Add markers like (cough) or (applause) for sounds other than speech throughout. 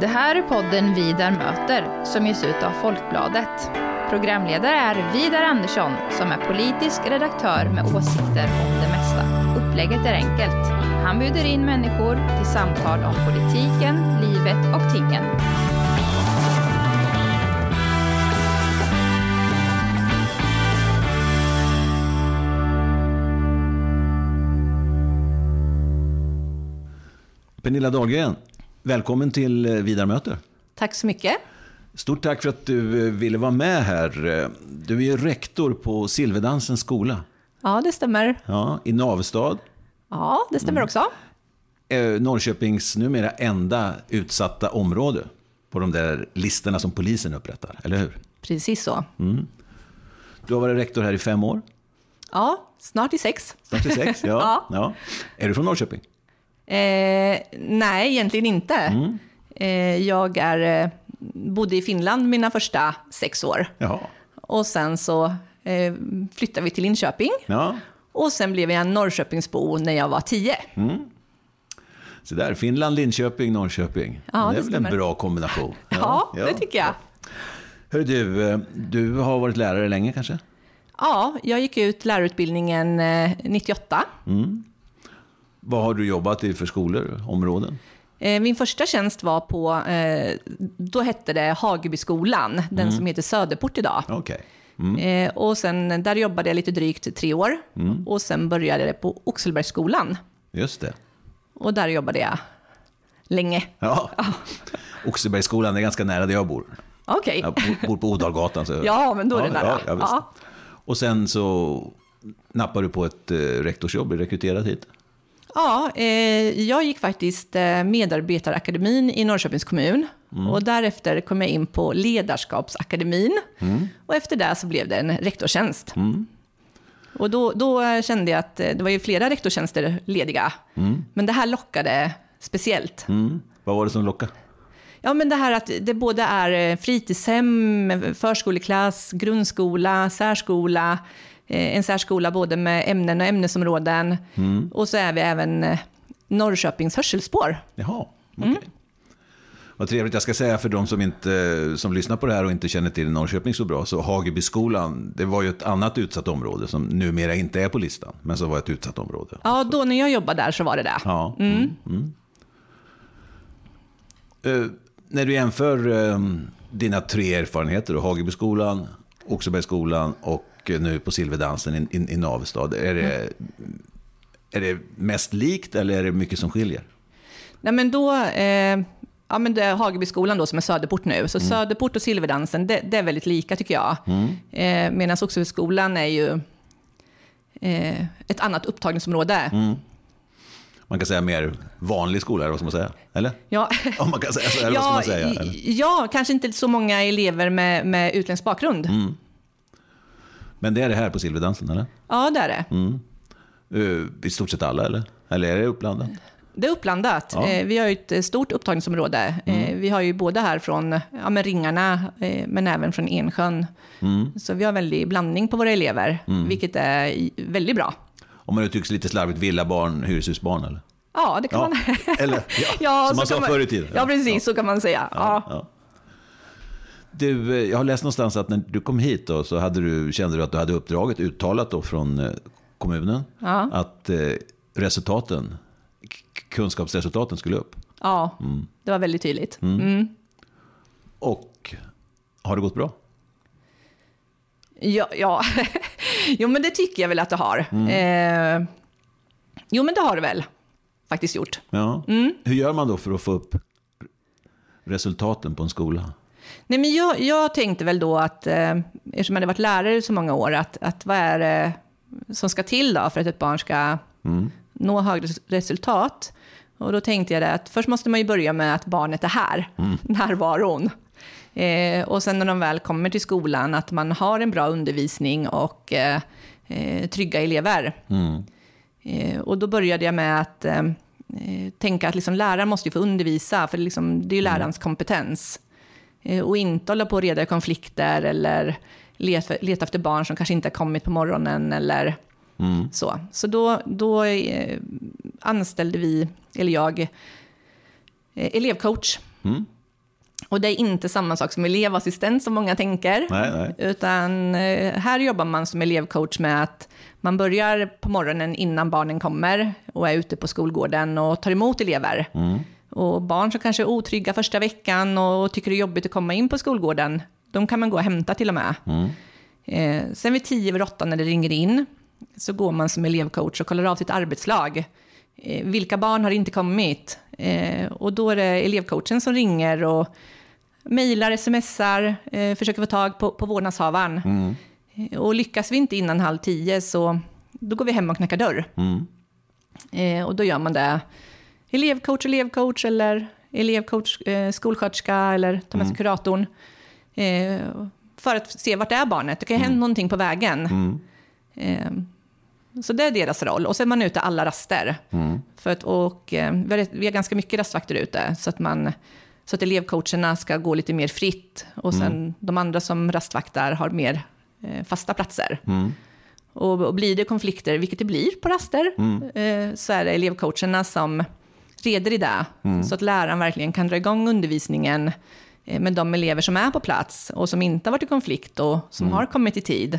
Det här är podden Vidar möter som ges ut av Folkbladet. Programledare är Vidar Andersson som är politisk redaktör med åsikter om det mesta. Upplägget är enkelt. Han bjuder in människor till samtal om politiken, livet och tingen. Pernilla Dahlgren, välkommen till eh, Vidarmöte. Tack så mycket. Stort tack för att du eh, ville vara med här. Du är ju rektor på Silverdansens skola Ja, det stämmer. ja, i Navestad. Ja, det stämmer också. Eh, Norrköpings numera enda utsatta område på de där listorna som polisen upprättar, eller hur? Precis så. Du har varit rektor här i fem år, Ja, snart i sex. snart i sex. (laughs) Ja. Ja. ja. Är du från Norrköping? Eh, nej, egentligen inte. Eh, jag är, eh, bodde i Finland mina första sex år. Jaha. Och sen så eh, flyttade vi till Linköping. Ja, Och sen blev jag en Norrköpingsbo när jag var tio. så där. Finland, Linköping, Norrköping. Ja, det är det väl stämmer. en bra kombination? (laughs) Ja, det tycker jag. Hör du, eh, du har varit lärare länge kanske? Ja, jag gick ut lärarutbildningen eh, 98. Vad har du jobbat i för skolor, områden? Eh, Min första tjänst var på, eh, då hette det Hagebyskolan, den som heter Söderport idag. Okej. Eh, Och sen, där jobbade jag lite drygt tre år. Och sen började jag på Oxelbergsskolan. Just det. Och där jobbade jag länge. Ja. Oxebergsskolan är ganska nära där jag bor. Okej. Jag bor- på Odalgatan. Så... Ja, men då är det nära. Ja, ja. Och sen så nappar du på ett rektorsjobb, är rekryterad hit. Ja, eh, jag gick faktiskt eh, medarbetarakademin i Norrköpings kommun. Och därefter kom jag in på ledarskapsakademin. Och efter det så blev det en rektorstjänst. Och då, då kände jag att eh, det var ju flera rektorstjänster lediga. Men det här lockade speciellt. Mm. Vad var det som lockade? Ja, men det här att det både är eh, fritidshem, förskoleklass, grundskola, särskola, en särskola både med ämnen och ämnesområden. Och så är vi även eh, Norrköpings hörselspår. Jaha, okej. Vad trevligt. Jag ska säga för de som, inte, som lyssnar på det här och inte känner till Norrköping så bra, så Hagebyskolan, det var ju ett annat utsatt område som numera inte är på listan, men som var ett utsatt område. Ja, då när jag jobbade där så var det det. Ja. Mm. Mm. Eh, när du jämför eh, dina tre erfarenheter, då, Hagebyskolan, Oxelbergsskolan och nu på Silverdansen i, i, i Navestad, är det, är det mest likt eller är det mycket som skiljer? Nej, men då, eh, ja, men det är Hagebyskolan då som är Söderport nu. Så Söderport och Silverdansen, det, det är väldigt lika tycker jag. Eh, Medan Oxelbergsskolan är ju eh, ett annat upptagningsområde. Man kan säga mer vanlig skola, eller vad ska man säga? Eller? Ja. (laughs) Om man kan säga så, eller vad ska man säga? Eller? ja, kanske inte så många elever med, med utländsk bakgrund. Mm. Men det är det här på Silverdansen, eller? Ja, det är det. Eh, I stort sett alla, eller? Eller är det uppblandat? Det är uppblandat. Ja. Eh, Vi har ju ett eh, stort upptagningsområde. Eh, Vi har ju både här från ja, men Ringarna, men även från Ensjön. Så vi har väldig blandning på våra elever, vilket är väldigt bra. Om man uttrycker sig lite slarvigt, villabarn, hyreshusbarn, eller? Ja, det kan Ja, man... eller, (laughs) ja, som man sa kan förr i tiden. Ja, precis, så kan man säga. Du, eh, jag har läst någonstans att när du kom hit då, så hade du, kände du att du hade uppdraget uttalat då från eh, kommunen Ja. att eh, resultaten, kunskapsresultaten skulle upp. ja, det var väldigt tydligt. Mm. Och har det gått bra? Ja, ja. (laughs) jo, men det tycker jag väl att det har. Eh, jo, men det har det väl faktiskt gjort. Ja. Mm. Hur gör man då för att få upp resultaten på en skola? Nej, men jag, jag tänkte väl då att, eh, eftersom jag hade varit lärare i så många år, att, att vad är det som ska till då för att ett barn ska nå högre resultat? Och då tänkte jag det att först måste man ju börja med att barnet är här, (laughs) närvaron. Eh, och sen när de väl kommer till skolan, att man har en bra undervisning och eh, eh, trygga elever. Eh, och då började jag med att eh, eh, tänka att liksom läraren måste ju få undervisa, för liksom, det är ju lärarens kompetens. Eh, och inte hålla på och reda i konflikter eller leta, leta efter barn som kanske inte har kommit på morgonen eller så. Så då, då eh, anställde vi, eller jag, eh, elevcoach. Och det är inte samma sak som elevassistent som många tänker. Nej, nej. Utan här jobbar man som elevcoach med att man börjar på morgonen innan barnen kommer och är ute på skolgården och tar emot elever. Och barn som kanske är otrygga första veckan och tycker det är jobbigt att komma in på skolgården, de kan man gå och hämta till och med. Eh, sen vid tio över åtta när det ringer in så går man som elevcoach och kollar av sitt arbetslag. Eh, vilka barn har inte kommit? Eh, och då är det elevcoachen som ringer och mejlar, smsar, försöker få tag på, på vårdnadshavaren. Eh, Och lyckas vi inte innan halv tio så då går vi hem och knackar dörr. Eh, och då gör man det elevcoach, elevcoach eller elevcoach, eh, skolsköterska eller tar med sig kuratorn. Eh, för att se vart är barnet. Det kan ju hända någonting på vägen. Eh, så det är deras roll. Och så är man ute alla raster. För att, och, eh, vi, har, ganska mycket rastvakter ute. Så att, man, så att elevcoacherna ska gå lite mer fritt. Och sen de andra som rastvaktar har mer eh, fasta platser. Och, och blir det konflikter, vilket det blir på raster, eh, så är det elevcoacherna som reder i det. Så att läraren verkligen kan dra igång undervisningen eh, med de elever som är på plats och som inte har varit i konflikt och som har kommit i tid.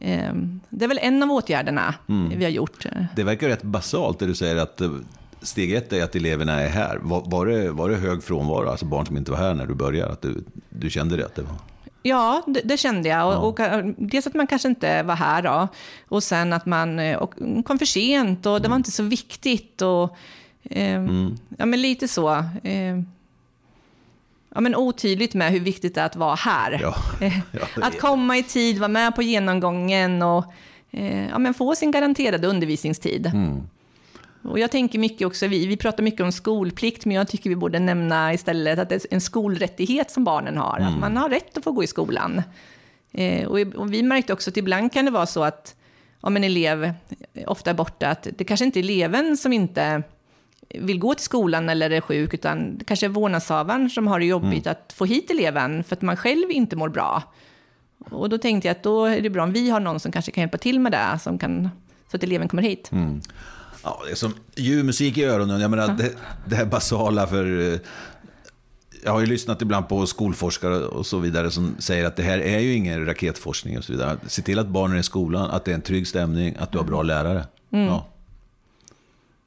Eh, Det är väl en av åtgärderna vi har gjort. Det verkar rätt basalt det du säger att eh, steg ett är att eleverna är här. Var, var, det, var det hög frånvaro, alltså barn som inte var här när du började? Att du, du kände det? Att det var... Ja, det, det kände jag. Och, och, dels att man kanske inte var här då. Och sen att man eh, och kom för sent och det var inte så viktigt. Och, eh, Ja, men lite så. Eh, ja, men otydligt med hur viktigt det är att vara här. Ja. Eh, (laughs) Ja, att komma i tid, vara med på genomgången och eh, ja, men få sin garanterade undervisningstid. Och jag tänker mycket också, vi, vi pratar mycket om skolplikt, men jag tycker vi borde nämna istället att det är en skolrättighet som barnen har. Att man har rätt att få gå i skolan. Eh, och, och vi märkte också att ibland kan det vara så att om en elev ofta är borta, att det kanske inte är eleven som inte vill gå till skolan eller är sjuk, utan kanske vårdnadshavaren som har det jobbigt att få hit eleven för att man själv inte mår bra. Och då tänkte jag att då är det bra om vi har någon som kanske kan hjälpa till med det, som kan, så att eleven kommer hit. Ja, det är som ljuv musik i öronen. Jag menar, det, det här basala för... eh, Jag har ju lyssnat ibland på skolforskare och så vidare som säger att det här är ju ingen raketforskning och så vidare. Se till att barnen är i skolan, att det är en trygg stämning, att du har bra lärare. Ja.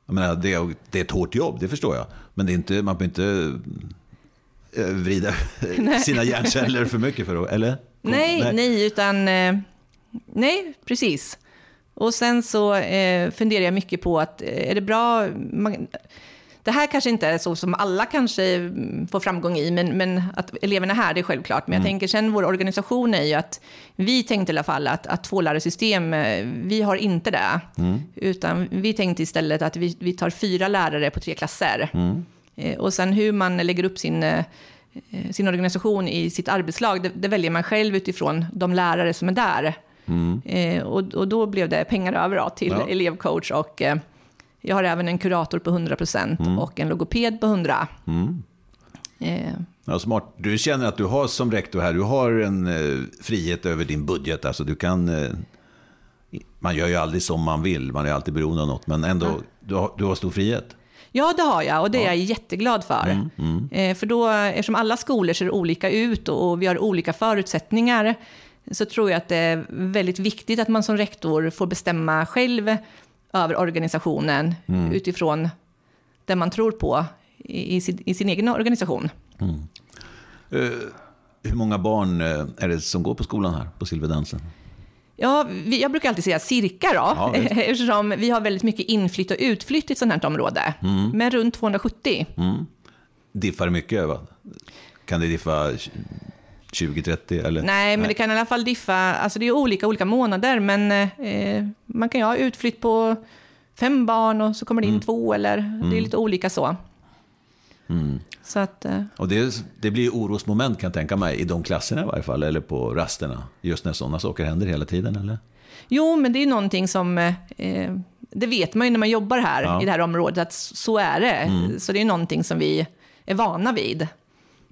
Jag menar, det, är, det är ett hårt jobb, det förstår jag. Men det är inte, man behöver inte eh, vrida (laughs) sina hjärnceller för mycket för att... Eller? Nej, nej, utan... Eh, nej, precis. Och sen så eh, funderar jag mycket på att eh, är det bra... Man, det här kanske inte är så som alla kanske mm, får framgång i, men, men att eleverna är här, det är självklart. Men jag tänker sen, vår organisation är ju att vi tänkte i alla fall att, att tvålärarsystem, eh, vi har inte det. Utan vi tänkte istället att vi, vi tar fyra lärare på tre klasser. Eh, Och sen hur man lägger upp sin, eh, sin organisation i sitt arbetslag, det, det väljer man själv utifrån de lärare som är där. Eh, och, och då blev det pengar över då, till Ja. elevcoach och eh, jag har även en kurator på 100% och en logoped på 100. Eh, Ja, smart. Du känner att du har som rektor här, du har en eh, frihet över din budget. Alltså du kan... Eh, man gör ju aldrig som man vill, man är alltid beroende av något. Men ändå, du, har, du har stor frihet. Ja, det har jag och det är jag jätteglad för. Eh, för då, eftersom alla skolor ser olika ut och, och vi har olika förutsättningar, så tror jag att det är väldigt viktigt att man som rektor får bestämma själv över organisationen utifrån det man tror på i, i, sin, i sin egen organisation. Eh, hur många barn eh, är det som går på skolan här, på Silverdansen? Ja, vi, jag brukar alltid säga cirka då, Ja, (laughs) eftersom vi har väldigt mycket inflytt och utflytt i ett sådant här område. Men runt 270. Diffar det mycket? Va? Kan det diffa 20-30? Eller? Nej, men det kan i alla fall diffa. Alltså det är olika olika månader, men eh, man kan ju ha utflytt på fem barn och så kommer det in två eller det är lite olika så. Så att, eh, Och det, det blir orosmoment kan jag tänka mig, i de klasserna i varje fall, eller på rasterna. Just när sådana saker händer hela tiden, eller? jo, men det är någonting som, eh, det vet man ju när man jobbar här Ja. i det här området, att så är det. Så det är någonting som vi är vana vid.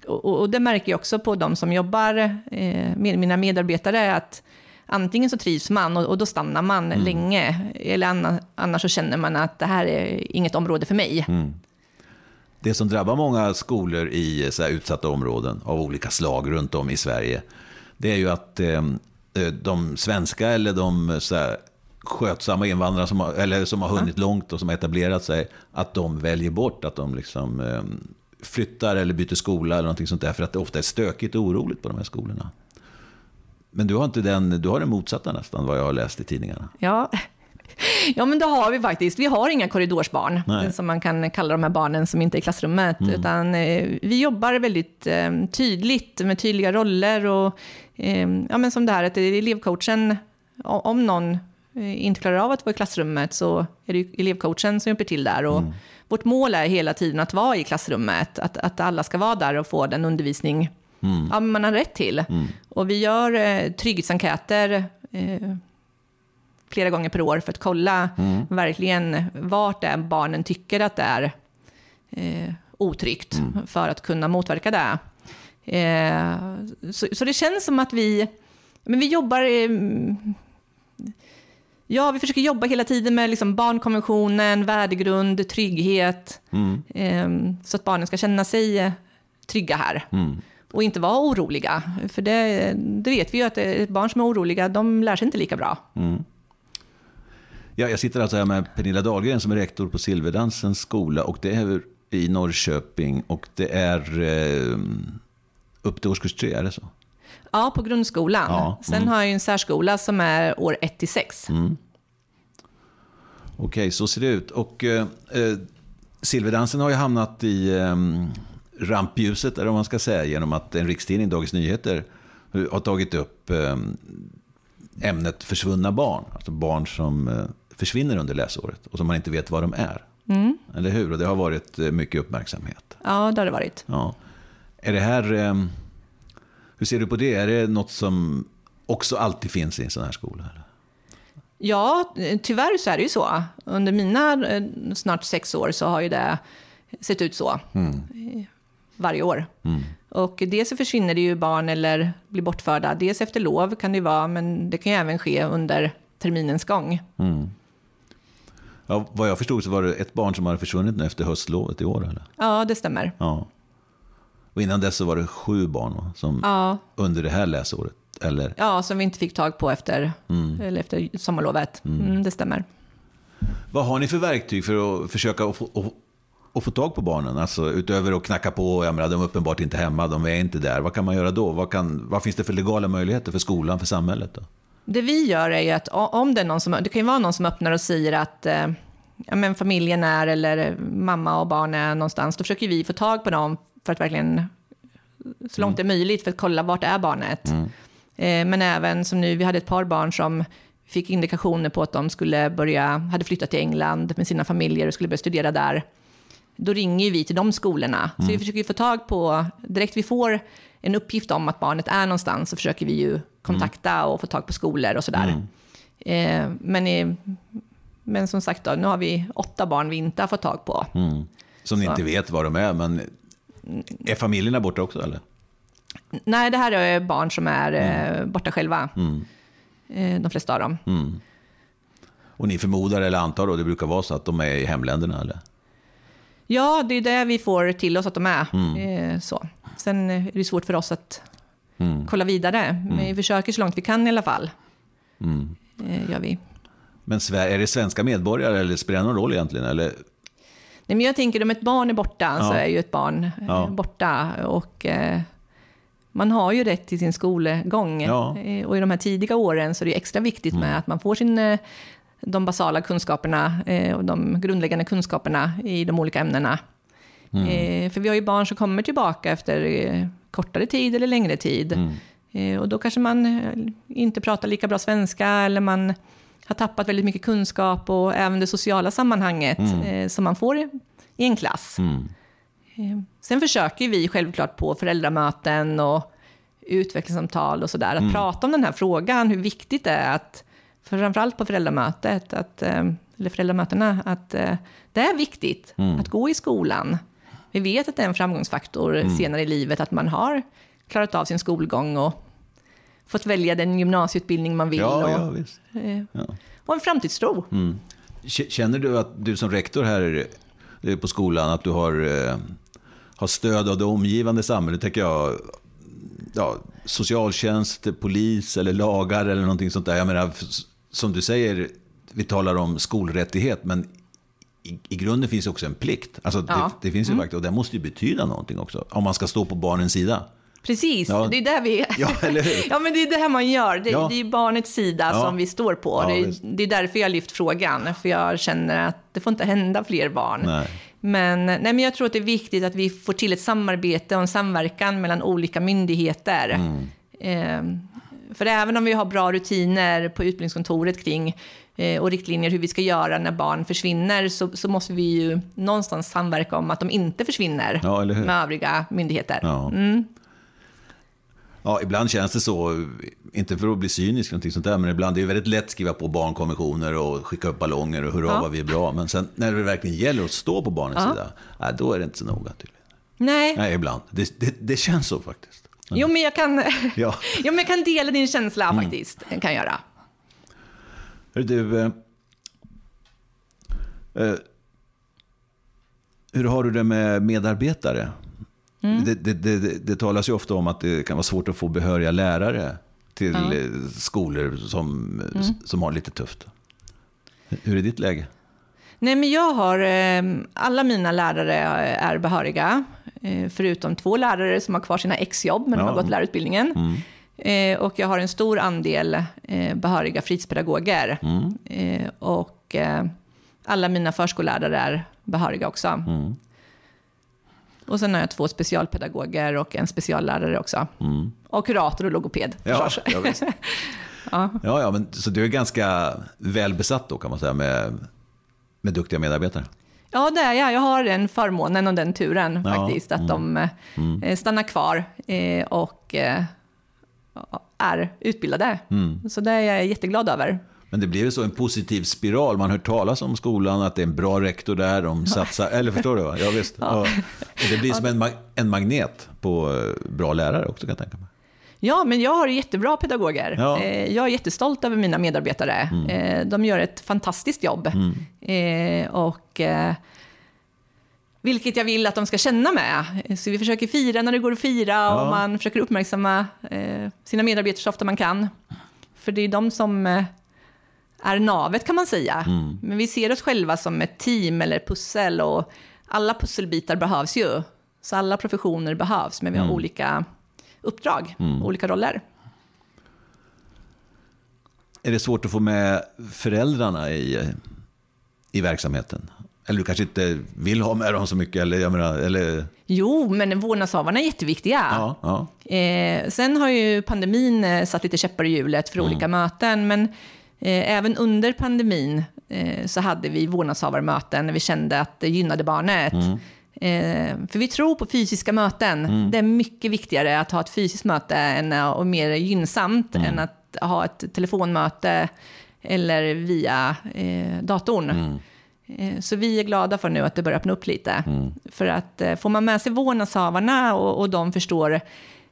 Och, och- det märker jag också på de som jobbar, eh, med mina medarbetare, att antingen så trivs man och, och då stannar man länge, eller anna, annars så känner man att det här är inget område för mig. Det som drabbar många skolor i så här utsatta områden av olika slag runt om i Sverige, det är ju att eh, de svenska eller de så här, skötsamma invandrare som har, eller som har hunnit långt och som har etablerat sig, att de väljer bort att de liksom eh, flyttar eller byter skola eller någonting sånt där, för att det ofta är stökigt och oroligt på de här skolorna. Men du har inte den, du har den motsatta nästan, vad jag har läst i tidningarna. Ja. (laughs) Ja, men det har vi faktiskt. Vi har inga korridorsbarn, Nej. som man kan kalla de här barnen som inte är i klassrummet. Mm. Utan eh, vi jobbar väldigt eh, tydligt med tydliga roller och eh, ja, men som det här att elevcoachen, om någon eh, inte klarar av att vara i klassrummet så är det elevcoachen som hjälper till där. Och Mm. Vårt mål är hela tiden att vara i klassrummet, att, att alla ska vara där och få den undervisning Mm. ja, man har rätt till. Och vi gör eh, trygghetsenkäter eh, flera gånger per år för att kolla verkligen vart det barnen tycker att det är eh, otryggt för att kunna motverka det. Eh, så, så det känns som att vi, men vi jobbar eh, Ja, vi försöker jobba hela tiden med liksom barnkonventionen, värdegrund, trygghet. Eh, så att barnen ska känna sig eh, trygga här. Och inte vara oroliga. För det, det vet vi ju att barn som är oroliga, de lär sig inte lika bra. Ja, jag sitter alltså här med Pernilla Dahlgren som är rektor på Silverdansens skola och det är i Norrköping och det är eh, upp till årskurs tre, är det så? Ja, på grundskolan. Ja, Sen har jag ju en särskola som är år 1 till 6. Okej, så ser det ut. Och eh, eh, Silverdansen har ju hamnat i eh, rampljuset, eller vad man ska säga, genom att en rikstidning, Dagens Nyheter, har tagit upp eh, ämnet försvunna barn. Alltså barn som eh, försvinner under läsåret och som man inte vet var de är. Eller hur? Och det har varit eh, mycket uppmärksamhet. Ja, det har det varit. Ja. Är det här... Hur ser du på det? Är det något som också alltid finns i en sån här skola? Eller? Ja, tyvärr så är det ju så. Under mina eh, snart sex år så har ju det sett ut så. Eh, Varje år. Och dels så försvinner det ju barn eller blir bortförda. Dels efter lov kan det ju vara, men det kan ju även ske under terminens gång. Ja, vad jag förstod så var det ett barn som hade försvunnit nu efter höstlovet i år. Eller? Ja, det stämmer. Ja. Och innan dess så var det sju barn va? som Ja, under det här läsåret. Eller? ja som vi inte fick tag på efter, eller efter sommarlovet. Mm, det stämmer. Vad har ni för verktyg för att försöka att få, att, få tag på barnen? Alltså utöver att knacka på, jag menar, de är uppenbart inte hemma, de är inte där. Vad kan man göra då? Vad, kan, vad finns det för legala möjligheter för skolan, för samhället? Då? Det vi gör är ju att om det är någon som, det kan ju vara någon som öppnar och säger att eh, ja, men familjen är eller mamma och barn är någonstans, då försöker vi få tag på dem för att verkligen så långt det är möjligt för att kolla vart är barnet. Eh, men även som nu, vi hade ett par barn som fick indikationer på att de skulle börja, hade flyttat till England med sina familjer och skulle börja studera där. Då ringer vi till de skolorna. Så vi försöker få tag på, direkt vi får en uppgift om att barnet är någonstans så försöker vi ju kontakta och få tag på skolor och sådär. Eh, men, i, men som sagt då, nu har vi åtta barn vi inte har fått tag på. Som ni Så. inte vet var de är, men är familjerna borta också? Eller? Nej, det här är barn som är eh, borta själva. Eh, de flesta av dem. Och ni förmodar eller antar då, det brukar vara så att de är i hemländerna? Eller? Ja, det är det vi får till oss att de är. Eh, så. Sen är det svårt för oss att kolla vidare. Men vi försöker så långt vi kan i alla fall. Eh, gör vi. Men är det svenska medborgare eller spelar det någon roll egentligen? Eller? Nej, men jag tänker om ett barn är borta så Ja. är ju ett barn eh, Ja. borta. Och eh, man har ju rätt till sin skolgång. Ja. Eh, och i de här tidiga åren så är det extra viktigt med att man får sin, de basala kunskaperna eh, och de grundläggande kunskaperna i de olika ämnena. Eh, för vi har ju barn som kommer tillbaka efter kortare tid eller längre tid. Eh, och då kanske man inte pratar lika bra svenska eller man har tappat väldigt mycket kunskap och även det sociala sammanhanget eh, som man får i, i en klass. Eh, sen försöker vi självklart på föräldramöten och utvecklingssamtal och sådär att prata om den här frågan, hur viktigt det är att, framförallt på föräldramötet, att, eh, eller föräldramötena, att eh, det är viktigt att gå i skolan. Vi vet att det är en framgångsfaktor senare i livet, att man har klarat av sin skolgång och fått välja den gymnasieutbildning man vill. Ja, och, ja, visst. eh, Ja. och en framtidstro. K- Känner du att du som rektor här eh, på skolan, att du har, eh, har stöd av det omgivande samhället, tänker jag, ja, socialtjänst, polis eller lagar eller någonting sånt där. Jag menar, som du säger, vi talar om skolrättighet, men i, i grunden finns också en plikt. Alltså, Ja. det, det finns ju faktiskt, och det måste ju betyda någonting också, om man ska stå på barnens sida. Precis, Ja. det är där vi... Ja, eller hur? (laughs) ja, men det är det här man gör. Det, Ja. det är barnets sida Ja. som vi står på. Det, är, det är därför jag har lyft frågan, för jag känner att det får inte hända fler barn. Nej. Men, nej, men jag tror att det är viktigt att vi får till ett samarbete och en samverkan mellan olika myndigheter. Mm. Eh, för även om vi har bra rutiner på utbildningskontoret kring eh, och riktlinjer hur vi ska göra när barn försvinner så, så måste vi ju någonstans samverka om att de inte försvinner Ja, med övriga myndigheter. Ja. Ja, ibland känns det så, inte för att bli cynisk någonting sånt där, men ibland är det väldigt lätt att skriva på barnkonventioner och skicka upp ballonger och hurra Ja. vad vi är bra. Men sen när det verkligen gäller att stå på barnens Ja. sida, nej, då är det inte så noga tydligen. Nej, Nej, ibland. Det, det, det känns så faktiskt. jo, men jag kan, (laughs) Ja. (laughs) jo, men jag kan dela din känsla faktiskt. Kan jag göra. Hör du, eh, eh, hur har du det med medarbetare? Mm. Det, det, det, det, talas ju ofta om att det kan vara svårt att få behöriga lärare till. Mm. skolor som, som har lite tufft. Hur är ditt läge? Nej, men jag har, eh, alla mina lärare är behöriga, eh, förutom två lärare som har kvar sina exjobb, men de Ja. har gått lärarutbildningen. Eh, och jag har en stor andel eh, behöriga fritidspedagoger. Eh, och alla mina förskollärare är behöriga också. Och sen har jag två specialpedagoger och en speciallärare också. Och kurator och logoped Ja, ja, visst. (laughs) ja. Ja, men, så du är ganska välbesatt då kan man säga med, med duktiga medarbetare? Ja, det är jag. Jag har den förmånen och den turen Ja, faktiskt, att de eh, stannar kvar eh, och eh, är utbildade. Så det är jag jätteglad över. Men det blir väl så en positiv spiral. Man hör talas om skolan, att det är en bra rektor där, de satsar, eller förstår du? Va? Ja, visst. Ja. Och det blir som en, mag- en magnet på eh, bra lärare också kan jag tänka mig. Ja, men jag har jättebra pedagoger. Ja. Eh, Jag är jättestolt över mina medarbetare. Eh, De gör ett fantastiskt jobb. Eh, Och vilket jag vill att de ska känna med. Så vi försöker fira när det går att fira Ja. och man försöker uppmärksamma sina medarbetare så ofta man kan. För det är de som är navet kan man säga. Men vi ser oss själva som ett team eller pussel och alla pusselbitar behövs ju. Så alla professioner behövs, men vi har olika uppdrag, olika roller. Är det svårt att få med föräldrarna i, i verksamheten? Eller du kanske inte vill ha med dem så mycket? Eller, jag menar, eller, Jo, men vårdnadshavarna är jätteviktiga. ja, ja. Eh, sen har ju pandemin eh, satt lite käppar i hjulet för olika möten, men även under pandemin eh, så hade vi vårdnadshavarmöten när vi kände att det gynnade barnet. Eh, för vi tror på fysiska möten. Det är mycket viktigare att ha ett fysiskt möte än, eh, och mer gynnsamt än att ha ett telefonmöte eller via eh, datorn. Eh, Så vi är glada för nu att det börjar öppna upp lite. För att eh, får man med sig vårdnadshavarna och, och de förstår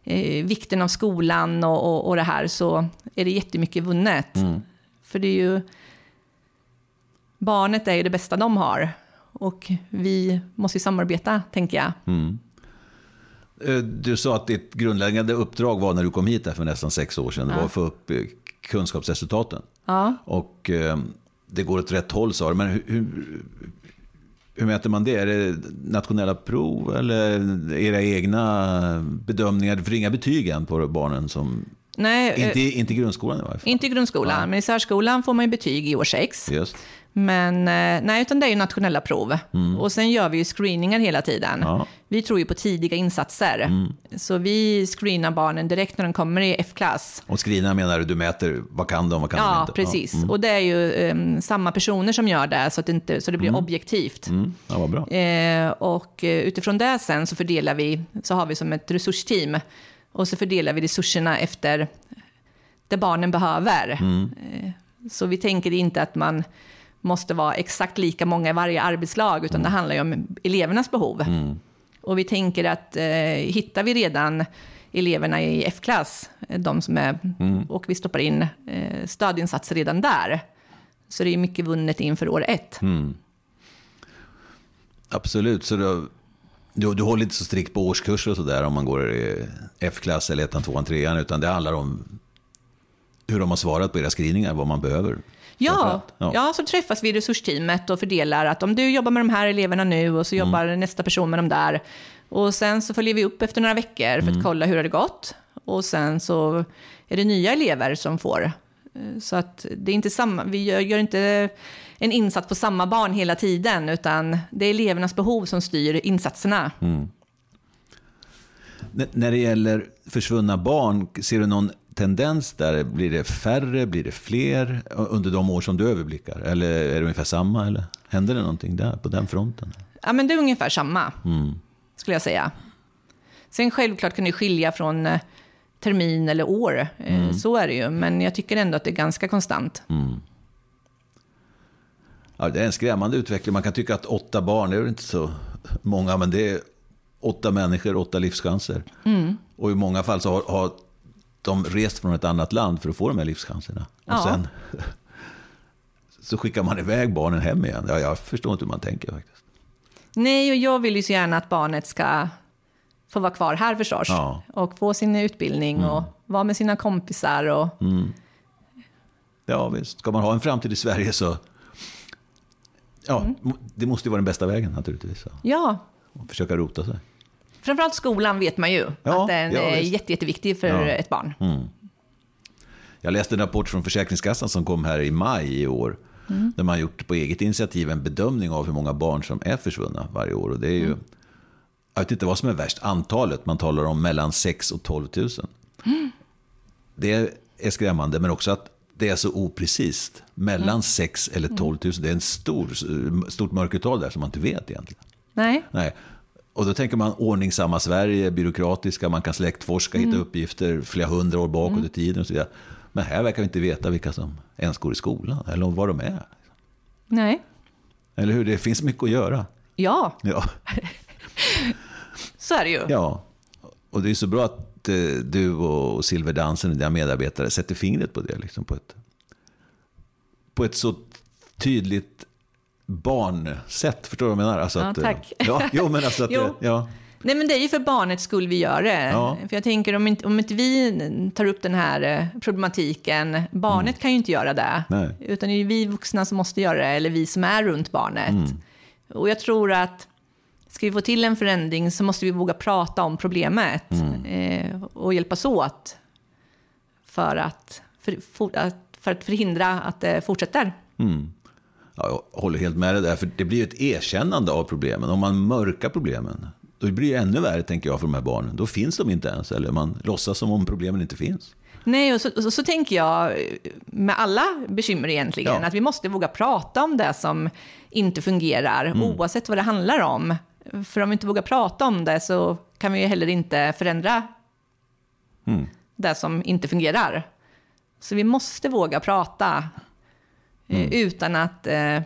eh, vikten av skolan och, och, och det här så är det jättemycket vunnet. För det är ju... Barnet är ju det bästa de har. Och vi måste ju samarbeta, tänker jag. Eh, Du sa att ditt grundläggande uppdrag var när du kom hit där för nästan sex år sedan, det var att få upp eh, kunskapsresultaten. Ja. Och eh, det går åt rätt håll sa du, men hur, hur, hur mäter man det? Är det nationella prov eller era egna bedömningar? Du får inga betyg än på barnen som... Nej, eh, Inte, inte i grundskolan i varje fall. inte i grundskolan, men i särskolan får man ju betyg i år sex. Just. Men eh, nej, utan det är ju nationella prov. Och sen gör vi ju screeningar hela tiden. Ja. Vi tror ju på tidiga insatser. Så vi screenar barnen direkt när de kommer i F-klass. Och skrina menar du, du mäter vad kan de, vad kan de Ja, inte? precis. Och det är ju em, samma personer som gör det, så, att det, inte, så det blir objektivt. Mm. Ja, vad bra. Eh, och eh, utifrån det sen så fördelar vi, så har vi som ett resursteam. Och så fördelar vi resurserna efter det barnen behöver. Eh, så vi tänker inte att man måste vara exakt lika många i varje arbetslag, utan det handlar ju om elevernas behov. Och vi tänker att eh, hittar vi redan eleverna i F-klass, eh, de som är, och vi stoppar in eh, stödinsatser redan där, så det är mycket vunnet inför år ett. Absolut, så då, du, du håller inte så strikt på årskurser och sådär om man går i F-klass eller ettan, tvåan, trean, utan det handlar om hur de har svarat på era skrivningar, vad man behöver. Ja, ja. ja. så träffas vi i resursteamet och fördelar att om du jobbar med de här eleverna nu och så Mm. jobbar nästa person med de där. Och sen så följer vi upp efter några veckor för att Mm. kolla hur det har gått. Och sen så är det nya elever som får. Eh, Så att det är inte samma, vi gör, gör inte en insats på samma barn hela tiden, utan det är elevernas behov som styr insatserna. Mm. När det gäller försvunna barn, ser du någon tendens där? Blir det färre, blir det fler under de år som du överblickar? Eller är det ungefär samma? Eller händer det någonting där på den fronten? Ja, men det är ungefär samma, Mm. skulle jag säga. Sen självklart kan det skilja från eh, termin eller år, Eh, så är det ju. Men jag tycker ändå att det är ganska konstant. Ja, det är en skrämmande utveckling. Man kan tycka att åtta barn, det är inte så många, men det är åtta människor, åtta livschanser. Och i många fall så har, har de rest från ett annat land för att få de här livschanserna. Och Ja. sen (laughs) så skickar man iväg barnen hem igen. Ja, jag förstår inte hur man tänker faktiskt. Nej, och jag vill ju så gärna att barnet ska få vara kvar här förstås. Ja. Och få sin utbildning och vara med sina kompisar. Och, Ja, visst. Ska man ha en framtid i Sverige så... Ja, det måste ju vara den bästa vägen naturligtvis. Ja. ja, Och försöka rota sig. framförallt skolan vet man ju Ja, att den ja, är jätte, jätteviktig för Ja. Mm. ett barn. Jag läste en rapport från Försäkringskassan som kom här i maj i år. Där man gjort på eget initiativ en bedömning av hur många barn som är försvunna varje år. Och det är ju, Jag vet inte vad som är värst, antalet. Man talar om mellan 6 och 12 000. Det är skrämmande, men också att det är så oprecist. Mellan 6 eller 12 000, det är en stor, stort mörkertal där som man inte vet egentligen. Nej, Nej. Och då tänker man ordningsamma Sverige, byråkratiska, man kan släktforska, Mm. hitta uppgifter flera hundra år bakåt i tiden och så vidare. Men här verkar vi inte veta vilka som ens går i skolan eller var de är. nej, Eller hur? Det finns mycket att göra. ja, Ja. (laughs) så är det ju. ja. Och det är så bra att eh, du och Silverdansen, dina medarbetare, sätter fingret på det. Liksom, på, ett, på ett så tydligt barnsätt. Förstår du vad jag menar? Alltså Ja, att, eh, tack. Ja, jo, men alltså att, (laughs) ja. Nej, men det är ju för barnets skull vi gör det. Ja. För jag tänker om inte, om inte vi tar upp den här eh, problematiken, barnet kan ju inte göra det. Mm. Nej. Utan det är vi vuxna som måste göra det, eller vi som är runt barnet. Mm. Och jag tror att ska vi få till en förändring så måste vi våga prata om problemet Mm. eh, och hjälpas åt för att, för, för att förhindra att det fortsätter. Ja, jag håller helt med dig där, för det blir ju ett erkännande av problemen. Om man mörkar problemen, då blir det ännu värre, tänker jag, för de här barnen. Då finns de inte ens, eller man låtsas som om problemen inte finns. Nej, och så, och så, tänker jag med alla bekymmer egentligen, Ja. att vi måste våga prata om det som inte fungerar, Mm. oavsett vad det handlar om. För om vi inte vågar prata om det så kan vi ju heller inte förändra Mm. det som inte fungerar. Så vi måste våga prata eh, Mm. utan att eh,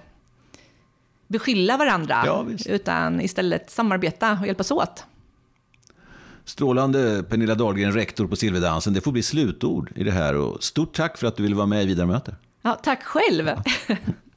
beskylla varandra, Ja, utan istället samarbeta och hjälpas åt. Strålande Pernilla Dahlgren, rektor på Silverdansen. Det får bli slutord i det här. Och stort tack för att du ville vara med i Vidare möte. Ja, tack själv! (laughs)